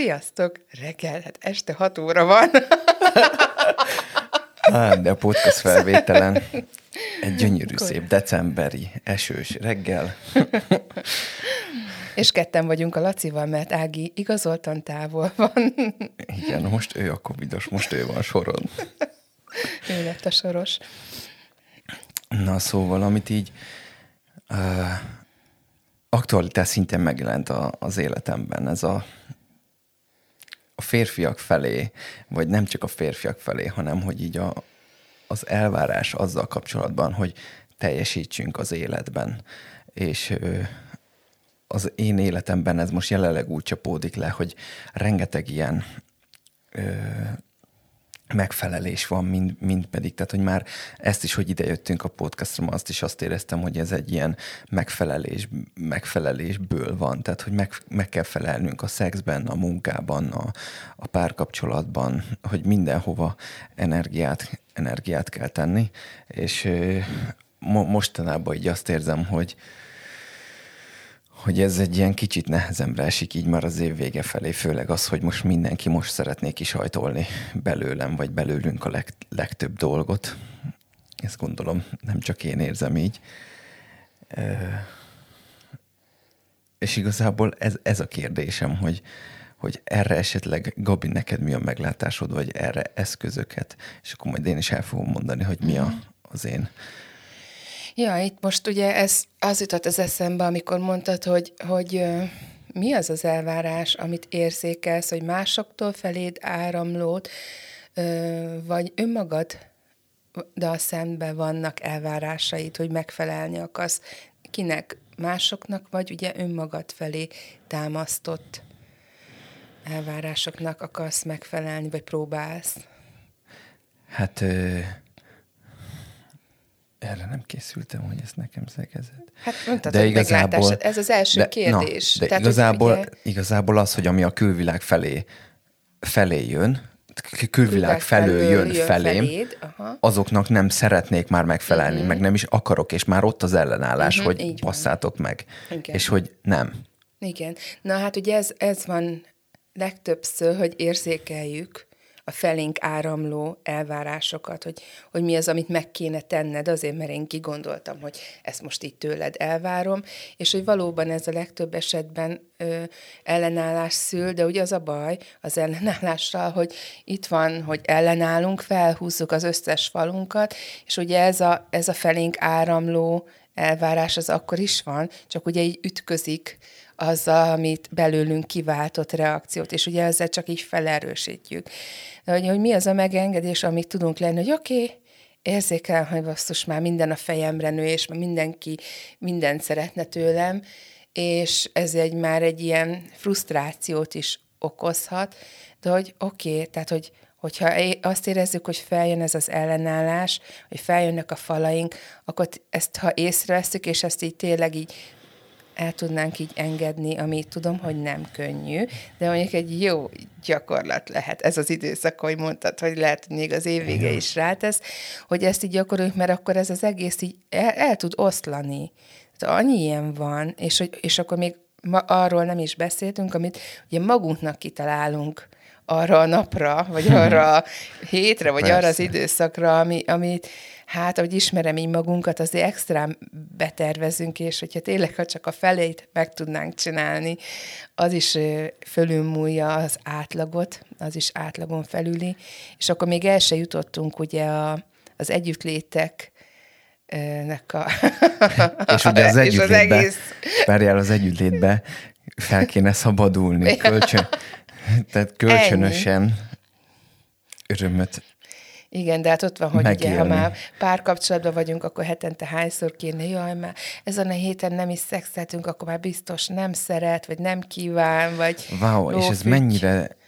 Sziasztok! Reggel, hát este 6 óra van. Hát, de a podcast felvételen egy gyönyörű, szép decemberi, esős reggel. És ketten vagyunk a Lacival, mert Ági igazoltan távol van. Igen, most ő a covidos, most ő van soron. Ő lett a soros. Na szóval, amit így uh, aktualitás szintén megjelent a, az életemben, ez a, a férfiak felé, vagy nem csak a férfiak felé, hanem hogy így a, az elvárás azzal kapcsolatban, hogy teljesítsünk az életben. És az én életemben ez most jelenleg úgy csapódik le, hogy rengeteg ilyen megfelelés van, mind, mind pedig, tehát hogy már ezt is, hogy idejöttünk a podcastra, azt is azt éreztem, hogy ez egy ilyen megfelelés, megfelelésből van, tehát hogy meg, meg kell felelnünk a szexben, a munkában, a, a párkapcsolatban, hogy mindenhova energiát, energiát kell tenni, és mo, mostanában így azt érzem, hogy, hogy ez egy ilyen kicsit nehezemre esik így már az év vége felé, főleg az, hogy most mindenki most szeretné kisajtolni belőlem, vagy belőlünk a leg, legtöbb dolgot. Ezt gondolom, nem csak én érzem így. És igazából ez, ez a kérdésem, hogy, hogy erre esetleg, Gabi, neked mi a meglátásod, vagy erre eszközöket, és akkor majd én is el fogom mondani, hogy mi a, mhm. az én Ja, itt most ugye ez az jutott az eszembe, amikor mondtad, hogy, hogy mi az az elvárás, amit érzékelsz, hogy másoktól feléd áramlót, vagy önmagad de a szemben vannak elvárásaid, hogy megfelelni akarsz kinek, másoknak, vagy ugye önmagad felé támasztott elvárásoknak akarsz megfelelni, vagy próbálsz? Hát erre nem készültem, hogy ezt nekem szegezett. Hát mondtad, de igazából, ez az első de, kérdés. Na, de Tehát, igazából, ugye... igazából az, hogy ami a külvilág felé, felé jön, külvilág felől jön, jön felém, feléd, azoknak nem szeretnék már megfelelni, uh-huh. meg nem is akarok, és már ott az ellenállás, uh-huh, hogy passzátok meg, Igen. és hogy nem. Igen. Na hát ugye ez, ez van legtöbbször, hogy érzékeljük, a felénk áramló elvárásokat, hogy, hogy mi az, amit meg kéne tenned, azért, mert én kigondoltam, hogy ezt most itt tőled elvárom, és hogy valóban ez a legtöbb esetben ö, ellenállás szül, de ugye az a baj az ellenállással, hogy itt van, hogy ellenállunk, felhúzzuk az összes falunkat, és ugye ez a, ez a felénk áramló elvárás az akkor is van, csak ugye így ütközik azzal, amit belőlünk kiváltott reakciót, és ugye ezzel csak így felerősítjük. De hogy, hogy mi az a megengedés, amit tudunk lenni, hogy oké, okay, érzékelem, hogy basszus már minden a fejemre nő, és mindenki mindent szeretne tőlem, és ez egy már egy ilyen frusztrációt is okozhat, de hogy oké, okay, tehát hogy hogyha azt érezzük, hogy feljön ez az ellenállás, hogy feljönnek a falaink, akkor ezt, ha észreveszünk, és ezt így tényleg így el tudnánk így engedni, ami tudom, hogy nem könnyű, de mondjuk egy jó gyakorlat lehet ez az időszak, hogy mondtad, hogy lehet, hogy még az év vége is rátesz, hogy ezt így gyakoroljuk, mert akkor ez az egész így el, el tud oszlani. Tehát annyi ilyen van, és, hogy, és akkor még ma arról nem is beszéltünk, amit ugye magunknak kitalálunk, arra a napra, vagy arra a hétre, vagy Persze. arra az időszakra, ami, amit hát, ahogy ismerem így magunkat, azért extrán betervezünk, és hogyha tényleg, ha csak a felét meg tudnánk csinálni, az is fölülmúlja az átlagot, az is átlagon felüli, és akkor még el se jutottunk ugye a, az együttlétek, nek a... és ugye az együttlétbe, az egész... várjál, az együttlétbe fel kéne szabadulni, kölcsön, tehát kölcsönösen Ennyi. örömöt igen, de hát ott van, hogy Megélni. ugye, ha már párkapcsolatban vagyunk, akkor hetente hányszor kéne, jaj, már ezen a héten nem is szexeltünk, akkor már biztos nem szeret, vagy nem kíván, vagy... Wow, és ez mennyire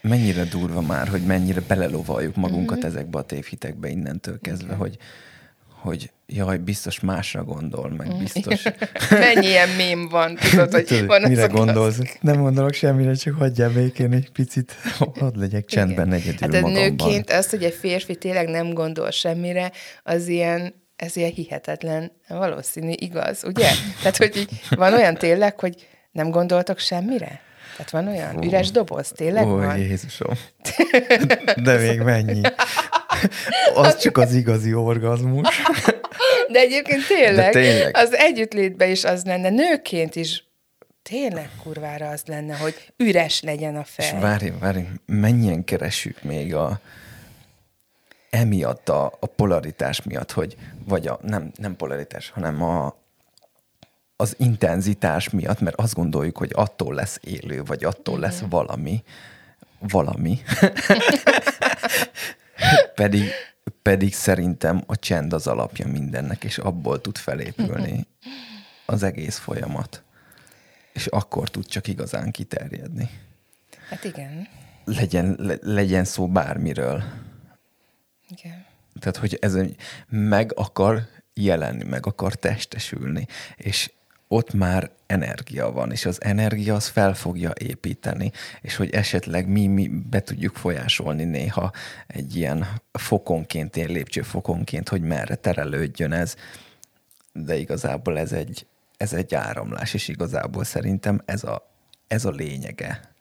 mennyire durva már, hogy mennyire belelovaljuk magunkat mm-hmm. ezekbe a tévhitekbe innentől kezdve, okay. hogy, hogy jaj, biztos másra gondol, meg mm. biztos... Mennyi ilyen mém van, tudod, hogy tudod, van Mire gondolsz? Az... Nem gondolok semmire, csak hagyjál békén egy picit, hadd legyek csendben Igen. egyedül Hát a nőként az, hogy egy férfi tényleg nem gondol semmire, az ilyen ez ilyen hihetetlen, valószínű, igaz, ugye? Tehát, hogy így van olyan tényleg, hogy nem gondoltok semmire? Tehát van olyan Ó, üres doboz, tényleg ó, van? Jézusom. De még mennyi. Az csak az igazi orgazmus. De egyébként tényleg, De tényleg. az együttlétben is az lenne, nőként is tényleg kurvára az lenne, hogy üres legyen a fej. És várj, várj, mennyien keresünk még a, emiatt a, a polaritás miatt, hogy, vagy a, nem, nem polaritás, hanem a, az intenzitás miatt, mert azt gondoljuk, hogy attól lesz élő, vagy attól lesz valami, valami. pedig, pedig szerintem a csend az alapja mindennek, és abból tud felépülni az egész folyamat. És akkor tud csak igazán kiterjedni. Hát igen. Legyen, le, legyen szó bármiről. Igen. Tehát, hogy ez meg akar jelenni, meg akar testesülni, és ott már energia van, és az energia az fel fogja építeni, és hogy esetleg mi, mi be tudjuk folyásolni néha egy ilyen fokonként, ilyen lépcsőfokonként, hogy merre terelődjön ez, de igazából ez egy, ez egy áramlás, és igazából szerintem ez a, ez a lényege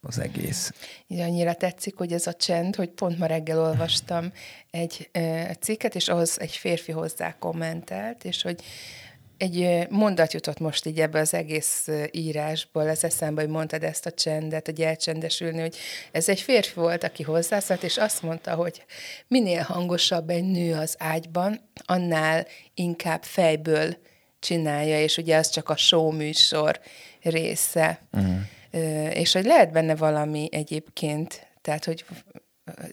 az egész. Igen, annyira tetszik, hogy ez a csend, hogy pont ma reggel olvastam egy e, cikket, és ahhoz egy férfi hozzá kommentelt, és hogy egy mondat jutott most így ebbe az egész írásból, ez eszembe, hogy mondtad ezt a csendet, hogy elcsendesülni, hogy ez egy férfi volt, aki hozzászólt, és azt mondta, hogy minél hangosabb egy nő az ágyban, annál inkább fejből csinálja, és ugye az csak a show műsor része. Uh-huh és hogy lehet benne valami egyébként, tehát hogy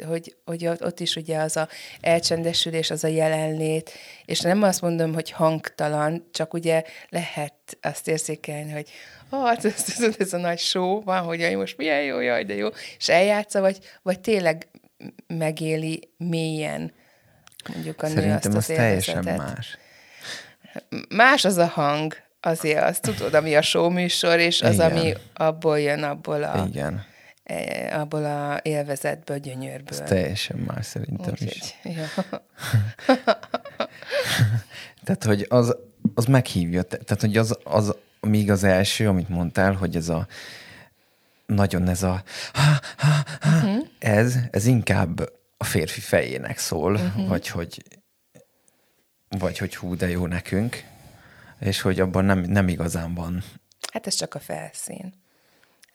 hogy, hogy ott is ugye az a elcsendesülés, az a jelenlét, és nem azt mondom, hogy hangtalan, csak ugye lehet azt érzékelni, hogy hát ez, ez, ez a nagy show van, hogy jaj, most milyen jó, jaj, de jó, és eljátsza, vagy, vagy tényleg megéli mélyen mondjuk a Szerintem nő azt az, az teljesen más. Más az a hang, azért azt tudod, ami a show műsor, és az, Igen. ami abból jön, abból a... Igen. E, abból a élvezetből, gyönyörből. Ez teljesen más szerintem Úgy, is. Ja. tehát, hogy az, az meghívja, tehát, hogy az, az még az első, amit mondtál, hogy ez a nagyon ez a uh-huh. ez, ez inkább a férfi fejének szól, uh-huh. vagy hogy vagy hogy hú, de jó nekünk és hogy abban nem, nem igazán van. Hát ez csak a felszín.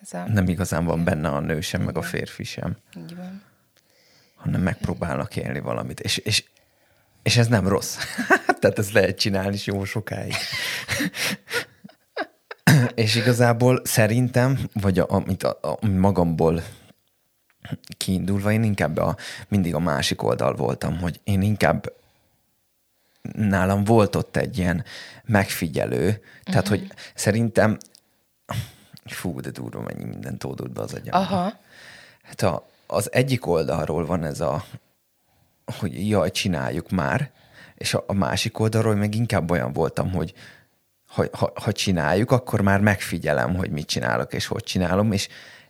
Ez a... Nem igazán van benne a nő sem, meg a férfi sem. Így van. Hanem megpróbálnak élni valamit. És, és, és ez nem rossz. Tehát ezt lehet csinálni is jó sokáig. és igazából szerintem, vagy a, amit a, a, magamból kiindulva, én inkább a, mindig a másik oldal voltam, hogy én inkább nálam volt ott egy ilyen megfigyelő, uh-huh. tehát hogy szerintem fú, de durva mennyi minden tódult be az agyamba. Aha. Hát a, az egyik oldalról van ez a, hogy jaj, csináljuk már, és a, a másik oldalról meg inkább olyan voltam, hogy ha, ha, ha csináljuk, akkor már megfigyelem, hogy mit csinálok és hogy csinálom, és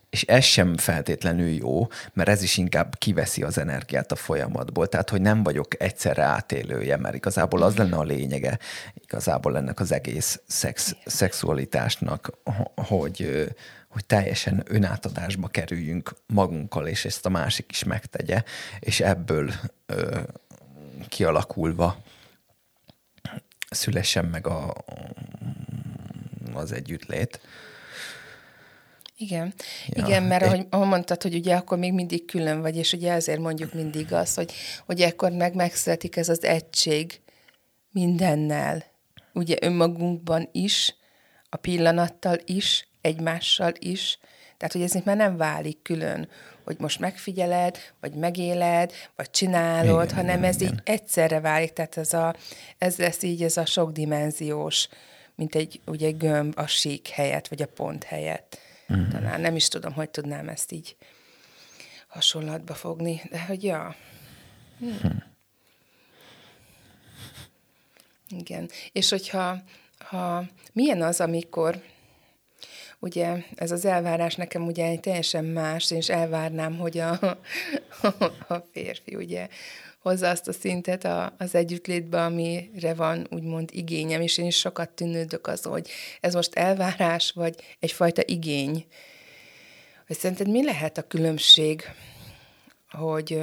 és ez sem feltétlenül jó, mert ez is inkább kiveszi az energiát a folyamatból. Tehát, hogy nem vagyok egyszerre átélője, mert igazából az lenne a lényege igazából ennek az egész szex, szexualitásnak, hogy, hogy teljesen önátadásba kerüljünk magunkkal, és ezt a másik is megtegye, és ebből ö, kialakulva szülessen meg a, az együttlét. Igen, ja, igen, mert ahogy, ahogy mondtad, hogy ugye akkor még mindig külön vagy, és ugye ezért mondjuk mindig azt, hogy, hogy ekkor meg megszületik ez az egység mindennel, ugye önmagunkban is, a pillanattal is, egymással is, tehát, hogy ez itt már nem válik külön, hogy most megfigyeled, vagy megéled, vagy csinálod, igen, hanem igen, ez igen. így egyszerre válik, tehát ez, a, ez lesz így ez a sokdimenziós, mint egy ugye gömb a sík helyett, vagy a pont helyett mm. talán. Nem is tudom, hogy tudnám ezt így hasonlatba fogni, de hogy ja. Hm. Igen. És hogyha ha, milyen az, amikor ugye ez az elvárás nekem ugye egy teljesen más, és elvárnám, hogy a, a, a férfi ugye hozza azt a szintet a, az együttlétbe, amire van úgymond igényem, és én is sokat tűnődök az, hogy ez most elvárás, vagy egyfajta igény. Hogy szerinted mi lehet a különbség, hogy,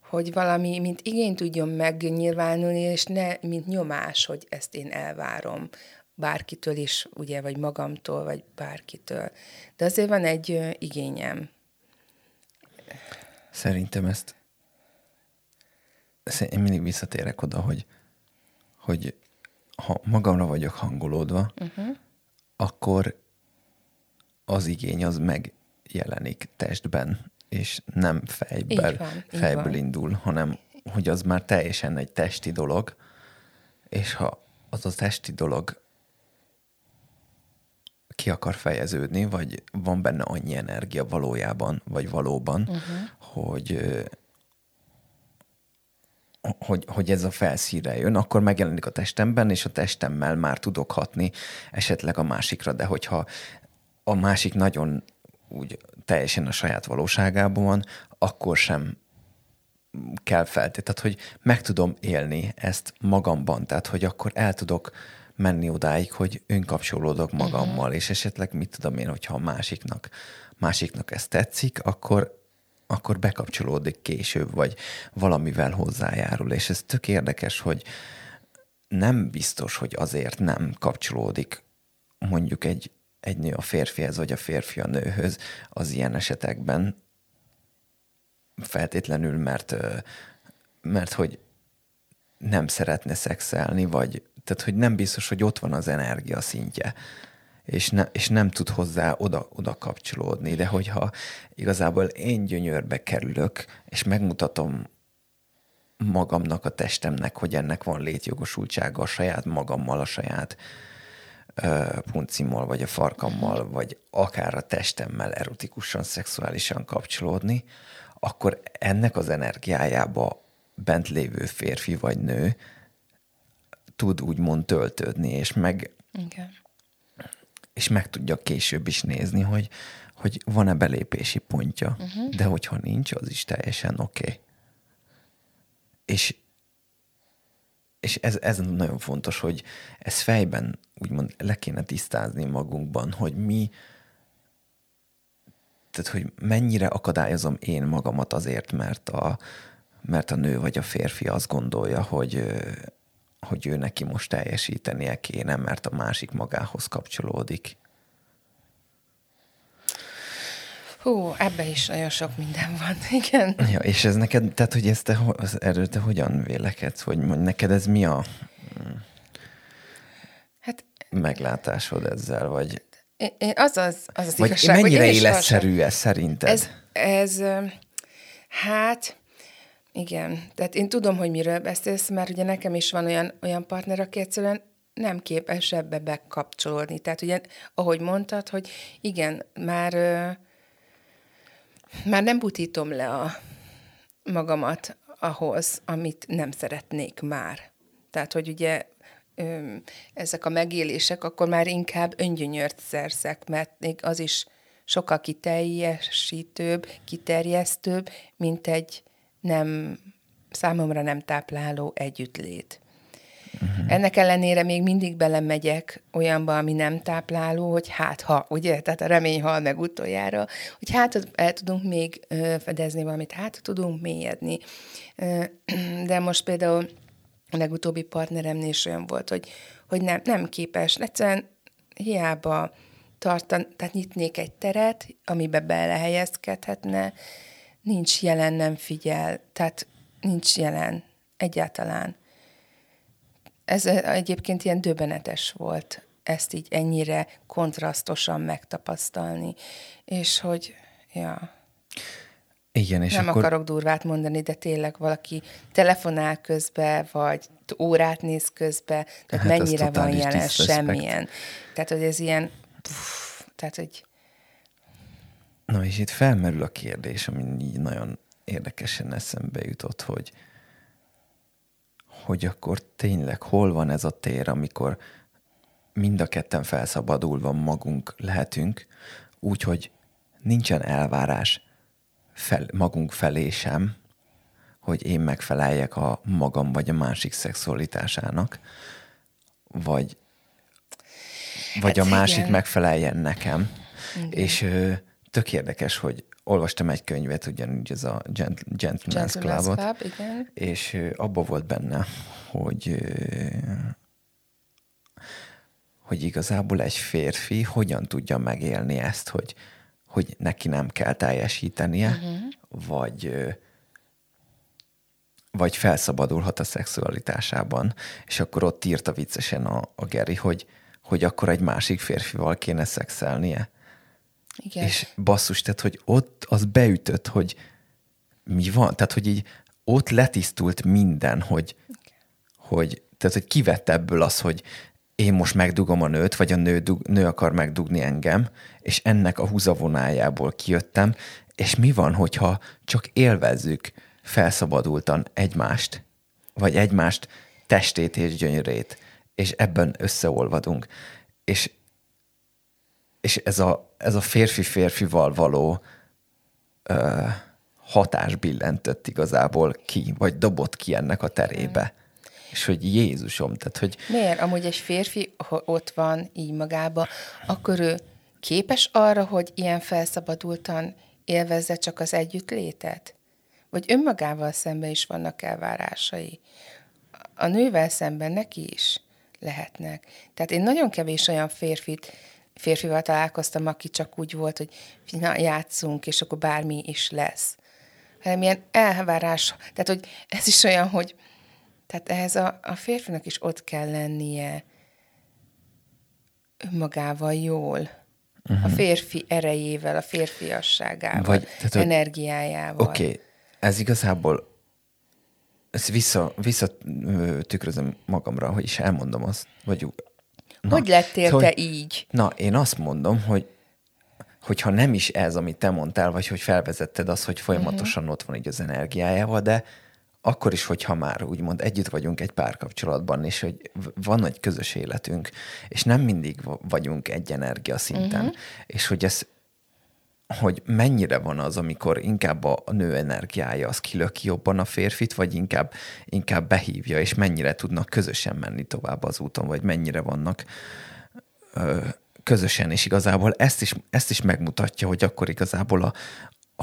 hogy valami, mint igény tudjon megnyilvánulni, és ne, mint nyomás, hogy ezt én elvárom bárkitől is, ugye, vagy magamtól, vagy bárkitől. De azért van egy igényem. Szerintem ezt én mindig visszatérek oda, hogy, hogy ha magamra vagyok hangolódva, uh-huh. akkor az igény az megjelenik testben, és nem fejből, így van, fejből így van. indul, hanem hogy az már teljesen egy testi dolog, és ha az a testi dolog ki akar fejeződni, vagy van benne annyi energia valójában, vagy valóban, uh-huh. hogy hogy, hogy ez a felszíre jön, akkor megjelenik a testemben, és a testemmel már tudok hatni esetleg a másikra, de hogyha a másik nagyon úgy teljesen a saját valóságában van, akkor sem kell feltét, tehát hogy meg tudom élni ezt magamban, tehát hogy akkor el tudok menni odáig, hogy önkapcsolódok mhm. magammal, uh-huh. és esetleg mit tudom én, hogyha a másiknak, másiknak ez tetszik, akkor akkor bekapcsolódik később, vagy valamivel hozzájárul. És ez tök érdekes, hogy nem biztos, hogy azért nem kapcsolódik mondjuk egy, egy nő a férfihez, vagy a férfi a nőhöz az ilyen esetekben, feltétlenül, mert, mert hogy nem szeretne szexelni, vagy tehát, hogy nem biztos, hogy ott van az energia szintje és, ne, és nem tud hozzá oda, oda kapcsolódni. De hogyha igazából én gyönyörbe kerülök, és megmutatom magamnak, a testemnek, hogy ennek van létjogosultsága a saját magammal, a saját ö, puncimmal, vagy a farkammal, vagy akár a testemmel erotikusan, szexuálisan kapcsolódni, akkor ennek az energiájába bent lévő férfi vagy nő tud úgymond töltődni, és meg, Igen és meg tudja később is nézni, hogy, hogy van-e belépési pontja, uh-huh. de hogyha nincs, az is teljesen oké. Okay. És, és ez, ez nagyon fontos, hogy ez fejben úgymond le kéne tisztázni magunkban, hogy mi, tehát hogy mennyire akadályozom én magamat azért, mert a, mert a nő vagy a férfi azt gondolja, hogy hogy ő neki most teljesítenie kéne, mert a másik magához kapcsolódik. Hú, ebbe is nagyon sok minden van, igen. Ja, és ez neked, tehát hogy ezt te, az erről te hogyan vélekedsz, hogy neked ez mi a mm, hát, meglátásod ezzel, vagy... Én, az az, az, az vagy igazság, mennyire hogy én életszerű ez szerinted? Ez, ez, hát igen, tehát én tudom, hogy miről beszélsz, mert ugye nekem is van olyan, olyan partner, aki egyszerűen nem képes ebbe bekapcsolódni. Tehát ugye, ahogy mondtad, hogy igen, már, már nem butítom le a magamat ahhoz, amit nem szeretnék már. Tehát, hogy ugye ezek a megélések, akkor már inkább öngyönyört szerzek, mert még az is sokkal kiteljesítőbb, kiterjesztőbb, mint egy nem, számomra nem tápláló együttlét. Uh-huh. Ennek ellenére még mindig belemegyek olyanba, ami nem tápláló, hogy hát ha, ugye, tehát a remény hal meg utoljára, hogy hát el tudunk még fedezni valamit, hát tudunk mélyedni. De most például a legutóbbi partneremnél is olyan volt, hogy, hogy nem, nem képes, egyszerűen hiába tartan, tehát nyitnék egy teret, amibe belehelyezkedhetne, nincs jelen, nem figyel, tehát nincs jelen egyáltalán. Ez egyébként ilyen döbbenetes volt ezt így ennyire kontrasztosan megtapasztalni. És hogy, ja. Igen, és Nem akkor... akarok durvát mondani, de tényleg valaki telefonál közbe, vagy órát néz közbe, tehát hát mennyire van jelen semmilyen. Tehát, hogy ez ilyen, puf, tehát, hogy Na és itt felmerül a kérdés, ami így nagyon érdekesen eszembe jutott, hogy, hogy akkor tényleg hol van ez a tér, amikor mind a ketten felszabadulva magunk lehetünk, úgyhogy nincsen elvárás fel, magunk felé sem, hogy én megfeleljek a magam vagy a másik szexualitásának, vagy, vagy hát a másik igen. megfeleljen nekem. Igen. És tök érdekes, hogy olvastam egy könyvet, ugyanúgy ez a Gent- Gentleman's, Gentleman's Clubot, Club, igen. és abba volt benne, hogy hogy igazából egy férfi hogyan tudja megélni ezt, hogy, hogy neki nem kell teljesítenie, uh-huh. vagy vagy felszabadulhat a szexualitásában. És akkor ott írta viccesen a, a Geri, hogy, hogy akkor egy másik férfival kéne szexelnie. Igen. És basszus, tehát, hogy ott az beütött, hogy mi van, tehát, hogy így ott letisztult minden, hogy, hogy tehát, hogy kivette ebből az, hogy én most megdugom a nőt, vagy a nő, dug, nő akar megdugni engem, és ennek a húzavonájából kijöttem, és mi van, hogyha csak élvezzük felszabadultan egymást, vagy egymást testét és gyönyörét, és ebben összeolvadunk. És, és ez a, ez a férfi-férfival való ö, hatás billentett igazából ki, vagy dobott ki ennek a terébe. És hogy Jézusom, tehát hogy... Miért? Amúgy egy férfi, ha ott van így magába, akkor ő képes arra, hogy ilyen felszabadultan élvezze csak az együttlétet? Vagy önmagával szemben is vannak elvárásai? A nővel szemben neki is lehetnek. Tehát én nagyon kevés olyan férfit, férfival találkoztam, aki csak úgy volt, hogy na, játszunk, és akkor bármi is lesz. Hanem ilyen elvárás, tehát hogy ez is olyan, hogy tehát ehhez a, a férfinak is ott kell lennie önmagával jól. Uh-huh. A férfi erejével, a férfiasságával, Vagy, tehát, energiájával. Oké, okay. ez igazából ezt vissza, vissza tükrözöm magamra, hogy is elmondom azt, vagy na, Hogy lettél szóval, te így? Na, én azt mondom, hogy hogyha nem is ez, amit te mondtál, vagy hogy felvezetted azt, hogy folyamatosan uh-huh. ott van így az energiájával, de akkor is, hogyha már úgymond együtt vagyunk egy párkapcsolatban, és hogy van egy közös életünk, és nem mindig vagyunk egy energia szinten, uh-huh. és hogy ez hogy mennyire van az, amikor inkább a nő energiája az kilöki jobban a férfit, vagy inkább, inkább behívja, és mennyire tudnak közösen menni tovább az úton, vagy mennyire vannak ö, közösen, és igazából ezt is, ezt is megmutatja, hogy akkor igazából a,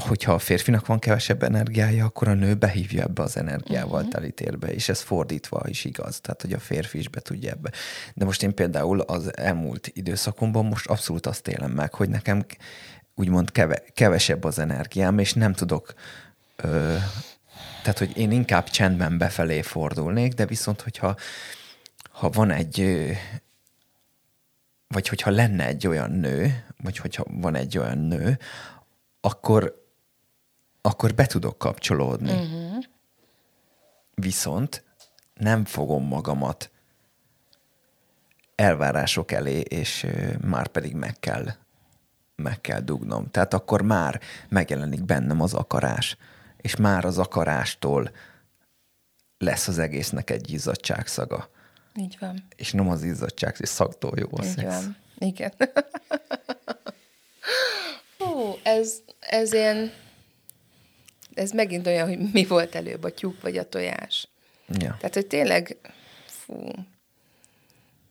hogyha a férfinak van kevesebb energiája, akkor a nő behívja ebbe az energiával uh-huh. teli térbe, és ez fordítva is igaz, tehát hogy a férfi is be tudja ebbe. De most én például az elmúlt időszakomban most abszolút azt élem meg, hogy nekem úgymond keve, kevesebb az energiám, és nem tudok ö, tehát, hogy én inkább csendben befelé fordulnék, de viszont, hogyha ha van egy, vagy hogyha lenne egy olyan nő, vagy hogyha van egy olyan nő, akkor akkor be tudok kapcsolódni. Uh-huh. Viszont nem fogom magamat elvárások elé, és már pedig meg kell, meg kell dugnom. Tehát akkor már megjelenik bennem az akarás, és már az akarástól lesz az egésznek egy izzadságszaga. Így van. És nem az izzadság, és szagtól jó a Így szex. van. Igen. Hú, ez, ez ilyen ez megint olyan, hogy mi volt előbb, a tyúk vagy a tojás. Ja. Tehát, hogy tényleg, fú,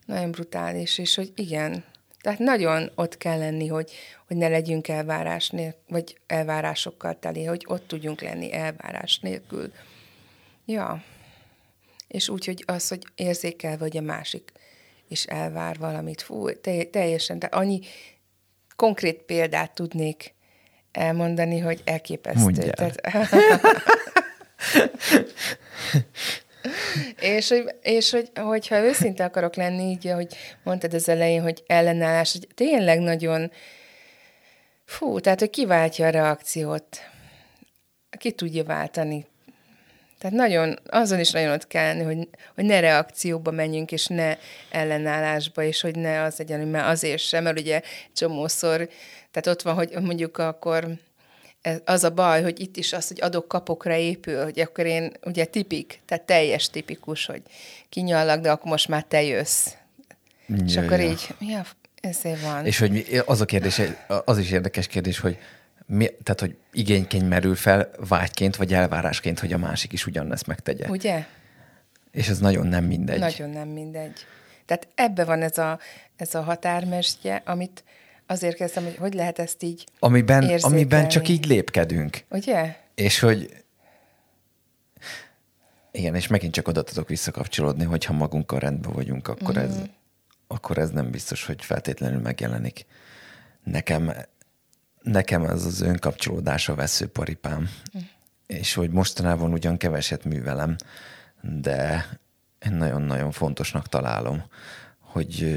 nagyon brutális, és hogy igen, tehát nagyon ott kell lenni, hogy, hogy ne legyünk elvárás nélkül, vagy elvárásokkal teli, hogy ott tudjunk lenni elvárás nélkül. Ja. És úgy, hogy az, hogy érzékel, vagy a másik és elvár valamit. Fú, teljesen, de annyi konkrét példát tudnék elmondani, hogy elképesztő. Tehát, és, hogy, és hogy, hogyha őszinte akarok lenni, így, hogy mondtad az elején, hogy ellenállás, hogy tényleg nagyon, fú, tehát, hogy kiváltja a reakciót. Ki tudja váltani. Tehát nagyon, azon is nagyon ott kell hogy, hogy ne reakcióba menjünk, és ne ellenállásba, és hogy ne az legyen, hogy már azért sem, mert ugye csomószor Tehát ott van, hogy mondjuk akkor ez, az a baj, hogy itt is az, hogy adok-kapokra épül, hogy akkor én ugye tipik, tehát teljes tipikus, hogy kinyallak, de akkor most már te jössz. Ja, és akkor ja. így, ja, ezért van. És hogy az a kérdés, az is érdekes kérdés, hogy mi, tehát, hogy igényként merül fel vágyként, vagy elvárásként, hogy a másik is ugyanezt megtegye. Ugye? És ez nagyon nem mindegy. Nagyon nem mindegy. Tehát ebbe van ez a, ez a határmestje, amit azért kezdtem, hogy hogy lehet ezt így amiben, amiben csak így lépkedünk. Ugye? És hogy igen, és megint csak oda tudok visszakapcsolódni, hogyha magunkkal rendben vagyunk, akkor, mm. ez, akkor ez nem biztos, hogy feltétlenül megjelenik. Nekem, nekem ez az önkapcsolódás a veszőparipám. Mm. És hogy mostanában ugyan keveset művelem, de én nagyon-nagyon fontosnak találom, hogy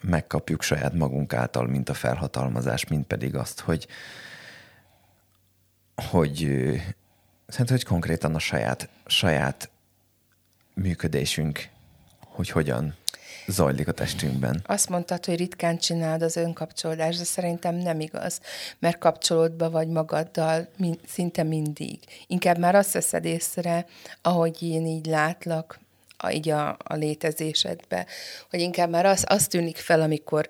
megkapjuk saját magunk által, mint a felhatalmazás, mint pedig azt, hogy, hogy szerintem, hogy konkrétan a saját, saját működésünk, hogy hogyan zajlik a testünkben. Azt mondtad, hogy ritkán csinálod az önkapcsolódást, de szerintem nem igaz, mert kapcsolódva vagy magaddal min- szinte mindig. Inkább már azt veszed észre, ahogy én így látlak, a, így a, a létezésedbe, hogy inkább már az, az tűnik fel, amikor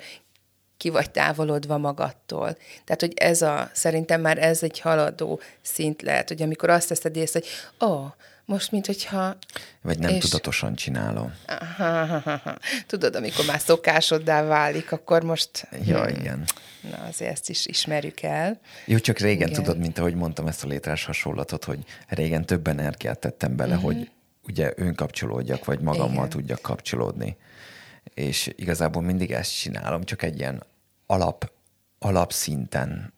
ki vagy távolodva magadtól. Tehát, hogy ez a, szerintem már ez egy haladó szint lehet, hogy amikor azt teszed észre, hogy ó, oh, most, mint hogyha... Vagy nem és... tudatosan csinálom. Aha, aha, aha. Tudod, amikor már szokásoddá válik, akkor most... Ja, hmm. igen. Na, azért ezt is ismerjük el. Jó, csak régen igen. tudod, mint ahogy mondtam ezt a létrás hasonlatot, hogy régen több energiát tettem bele, uh-huh. hogy ugye önkapcsolódjak, vagy magammal Igen. tudjak kapcsolódni. És igazából mindig ezt csinálom, csak egy ilyen alap, alapszinten,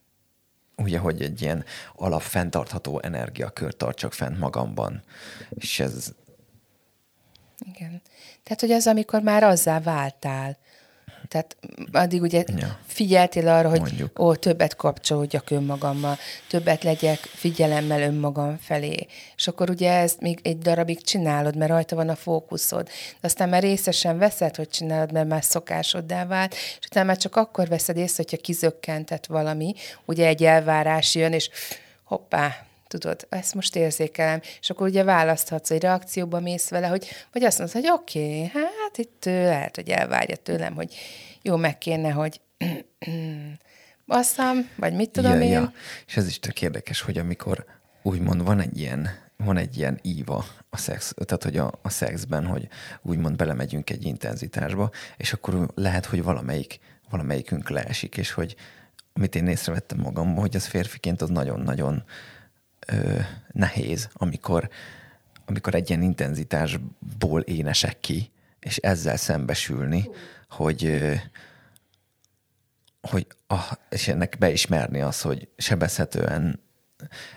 ugye, hogy egy ilyen alap fenntartható energiakört tartsak fent magamban. És ez... Igen. Tehát, hogy az, amikor már azzá váltál, tehát addig ugye ja. figyeltél arra, hogy Mondjuk. ó, többet kapcsolódjak önmagammal, többet legyek figyelemmel önmagam felé. És akkor ugye ezt még egy darabig csinálod, mert rajta van a fókuszod. De aztán már részesen veszed, hogy csinálod, mert már szokásoddá vált, és utána már csak akkor veszed észre, hogyha kizökkentett valami, ugye egy elvárás jön, és hoppá, tudod, ezt most érzékelem, és akkor ugye választhatsz, hogy reakcióba mész vele, hogy, vagy azt mondod, hogy oké, okay, hát itt lehet, hogy elvárja tőlem, hogy jó, meg kéne, hogy basszam, vagy mit tudom ja, én. Ja. És ez is tök érdekes, hogy amikor úgymond van egy ilyen, van egy ilyen íva a szex, tehát hogy a, a szexben, hogy úgymond belemegyünk egy intenzitásba, és akkor lehet, hogy valamelyik, valamelyikünk leesik, és hogy amit én észrevettem magamban, hogy az férfiként az nagyon-nagyon ö, nehéz, amikor, amikor egy ilyen intenzitásból énesek ki, és ezzel szembesülni, hogy, ö, hogy ah, és ennek beismerni az, hogy sebezhetően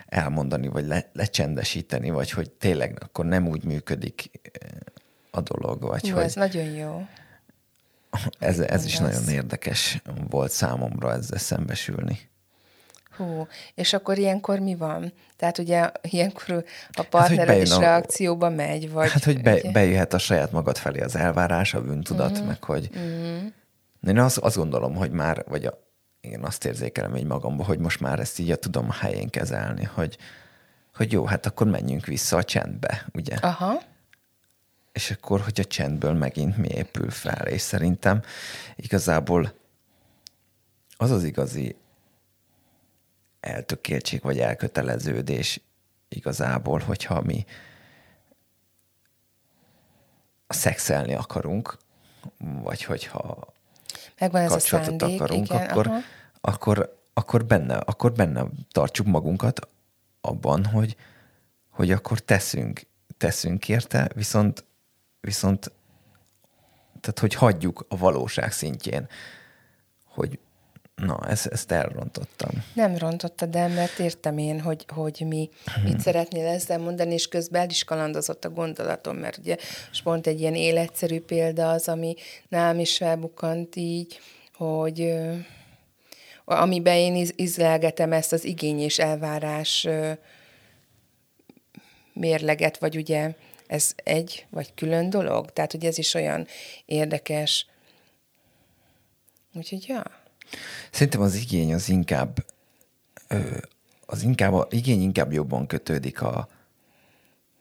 elmondani, vagy le, lecsendesíteni, vagy hogy tényleg akkor nem úgy működik a dolog. Vagy jó, hogy ez nagyon jó. Ez, ez is nagyon érdekes volt számomra ezzel szembesülni. Hú, és akkor ilyenkor mi van? Tehát ugye ilyenkor a partnered hát, is a... reakcióba megy, vagy... Hát, hogy be, bejöhet a saját magad felé az elvárás, a bűntudat, uh-huh. meg hogy... Uh-huh. Én azt, azt gondolom, hogy már, vagy a, én azt érzékelem egy magamban, hogy most már ezt így a tudom a helyén kezelni, hogy, hogy jó, hát akkor menjünk vissza a csendbe, ugye? Aha. És akkor, hogy a csendből megint mi épül fel, és szerintem igazából az az igazi eltökéltség vagy elköteleződés igazából, hogyha mi szexelni akarunk, vagy hogyha Megvan ez kapcsolatot a szándék, akarunk, igen, akkor, akkor, akkor, benne, akkor benne tartsuk magunkat abban, hogy, hogy akkor teszünk, teszünk érte, viszont, viszont tehát, hogy hagyjuk a valóság szintjén, hogy Na, ezt, ezt elrontottam. Nem rontottad de mert értem én, hogy, hogy mi hmm. mit szeretnél ezzel mondani, és közben el is kalandozott a gondolatom, mert ugye most pont egy ilyen életszerű példa az, ami nálam is felbukkant így, hogy amiben én izlelgetem ezt az igény és elvárás mérleget, vagy ugye ez egy, vagy külön dolog? Tehát, hogy ez is olyan érdekes. Úgyhogy, ja. Szerintem az igény az inkább, az inkább, a igény inkább jobban kötődik a,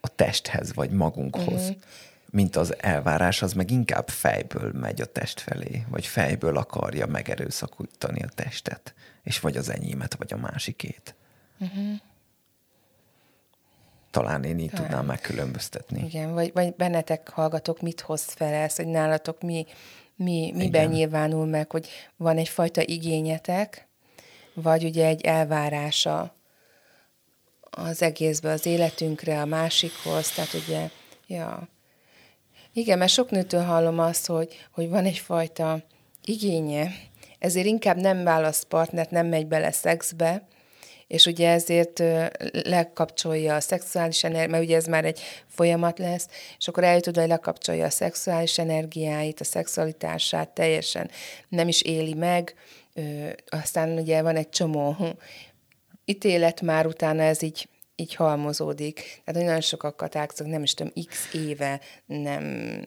a testhez, vagy magunkhoz, uh-huh. mint az elvárás, az meg inkább fejből megy a test felé, vagy fejből akarja megerőszakítani a testet, és vagy az enyémet, vagy a másikét. Uh-huh. Talán én így Talán. tudnám megkülönböztetni. Igen, vagy, vagy bennetek hallgatok, mit hoz fel ez, hogy nálatok mi, mi, miben Igen. nyilvánul meg, hogy van egyfajta igényetek, vagy ugye egy elvárása az egészbe, az életünkre, a másikhoz, tehát ugye, ja. Igen, mert sok nőtől hallom azt, hogy, hogy van egyfajta igénye, ezért inkább nem választ partnert, nem megy bele szexbe, és ugye ezért lekapcsolja a szexuális energiát, mert ugye ez már egy folyamat lesz, és akkor eljut oda, hogy lekapcsolja a szexuális energiáit, a szexualitását teljesen nem is éli meg, aztán ugye van egy csomó ítélet már utána ez így, így halmozódik. Tehát hogy nagyon sokakat átszok, nem is tudom, x éve nem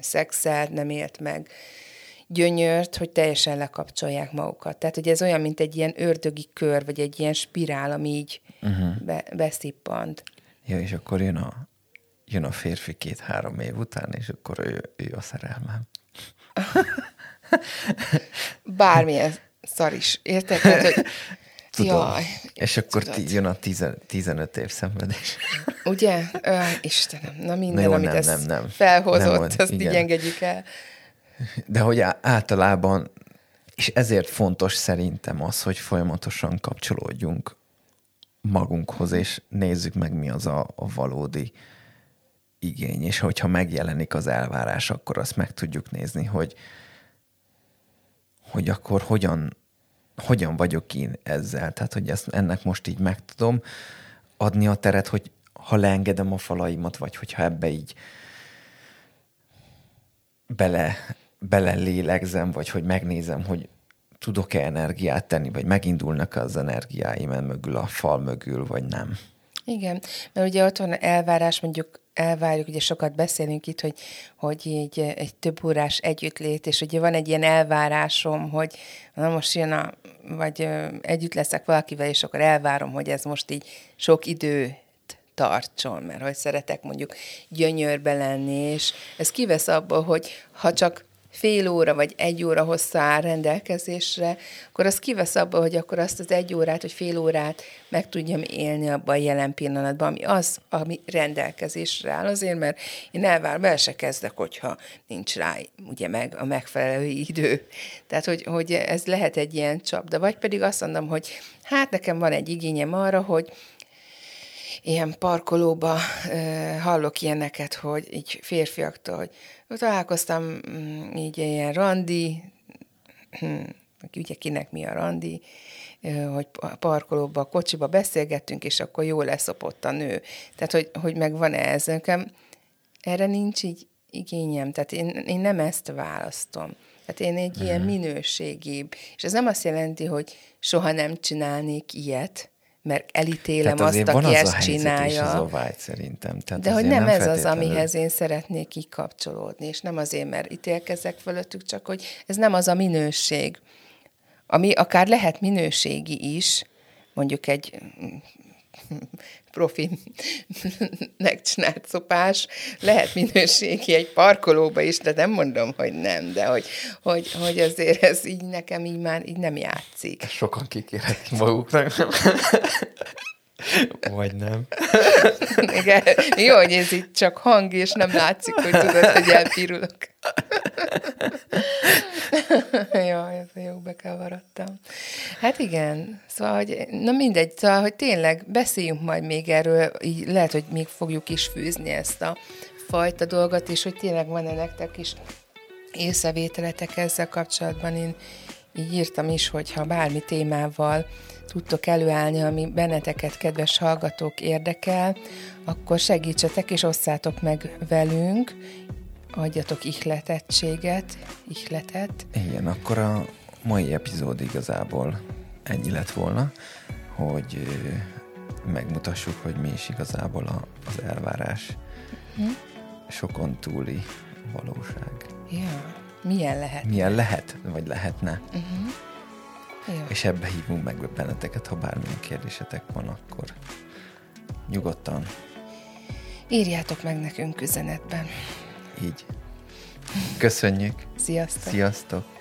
szexelt, nem élt meg gyönyört, hogy teljesen lekapcsolják magukat. Tehát, hogy ez olyan, mint egy ilyen ördögi kör, vagy egy ilyen spirál, ami így uh-huh. be, beszippant. Ja, és akkor jön a, jön a férfi két-három év után, és akkor ő, ő a szerelmem. Bármilyen szar is, érted? Tehát, hogy Tudom. Jaj, és akkor tudod. jön a tizen, 15 év szenvedés. Ugye? Ö, Istenem, na minden, na jó, amit nem, ezt nem, nem. felhozott, nem, azt igen. így engedjük el. De hogy általában, és ezért fontos szerintem az, hogy folyamatosan kapcsolódjunk magunkhoz, és nézzük meg, mi az a, a valódi igény, és hogyha megjelenik az elvárás, akkor azt meg tudjuk nézni, hogy, hogy akkor hogyan, hogyan vagyok én ezzel. Tehát, hogy ezt, ennek most így meg tudom adni a teret, hogy ha leengedem a falaimat, vagy hogyha ebbe így bele belelélegzem, vagy hogy megnézem, hogy tudok-e energiát tenni, vagy megindulnak az energiáim mögül, a fal mögül, vagy nem. Igen, mert ugye ott van elvárás, mondjuk elvárjuk, ugye sokat beszélünk itt, hogy, hogy így egy több órás együttlét, és ugye van egy ilyen elvárásom, hogy na most jön a, vagy együtt leszek valakivel, és akkor elvárom, hogy ez most így sok idő tartson, mert hogy szeretek mondjuk gyönyörbe lenni, és ez kivesz abból, hogy ha csak fél óra vagy egy óra hossza áll rendelkezésre, akkor az kivesz abba, hogy akkor azt az egy órát vagy fél órát meg tudjam élni abban a jelen pillanatban, ami az, ami rendelkezésre áll. Azért, mert én elvár, el se kezdek, hogyha nincs rá ugye meg a megfelelő idő. Tehát, hogy, hogy ez lehet egy ilyen csapda. Vagy pedig azt mondom, hogy hát nekem van egy igényem arra, hogy ilyen parkolóba hallok ilyeneket, hogy így férfiaktól, hogy találkoztam mm, így ilyen randi, hm, ugye kinek mi a randi, hogy parkolóba, kocsiba beszélgettünk, és akkor jó leszopott a nő. Tehát, hogy, hogy megvan -e ez. Nekem erre nincs így igényem. Tehát én, én nem ezt választom. Tehát én egy uh-huh. ilyen mhm. minőségibb. És ez nem azt jelenti, hogy soha nem csinálnék ilyet, mert elítélem Tehát azt, aki ezt a csinálja. És az a vágy szerintem. Tehát De hogy nem, nem ez feltétlenül... az, amihez én szeretnék kikapcsolódni, és nem azért, mert ítélkezek fölöttük, csak hogy ez nem az a minőség, ami akár lehet minőségi is, mondjuk egy profi megcsinált szopás, lehet minőségi egy parkolóba is, de nem mondom, hogy nem, de hogy, hogy, hogy azért ez így nekem így már így nem játszik. Sokan kikérhetik maguknak. Vagy nem. Igen. Jó, hogy ez itt csak hang, és nem látszik, hogy tudod, hogy elpirulok. Jaj, ez jó, bekavarodtam. Hát igen, szóval, hogy na mindegy, szóval, hogy tényleg beszéljünk majd még erről, így lehet, hogy még fogjuk is fűzni ezt a fajta dolgot, és hogy tényleg van-e nektek is észrevételetek ezzel kapcsolatban. Én így írtam is, hogy ha bármi témával tudtok előállni, ami benneteket, kedves hallgatók érdekel, akkor segítsetek és osszátok meg velünk, adjatok ihletettséget, ihletet. Igen, akkor a mai epizód igazából ennyi lett volna, hogy megmutassuk, hogy mi is igazából a, az elvárás. Hm? Sokon túli valóság. Ja, milyen lehet? Milyen lehet, vagy lehetne. Uh-huh. Jó. És ebbe hívunk meg benneteket, ha bármilyen kérdésetek van, akkor nyugodtan. Írjátok meg nekünk üzenetben. Így. Köszönjük. Sziasztok! Sziasztok!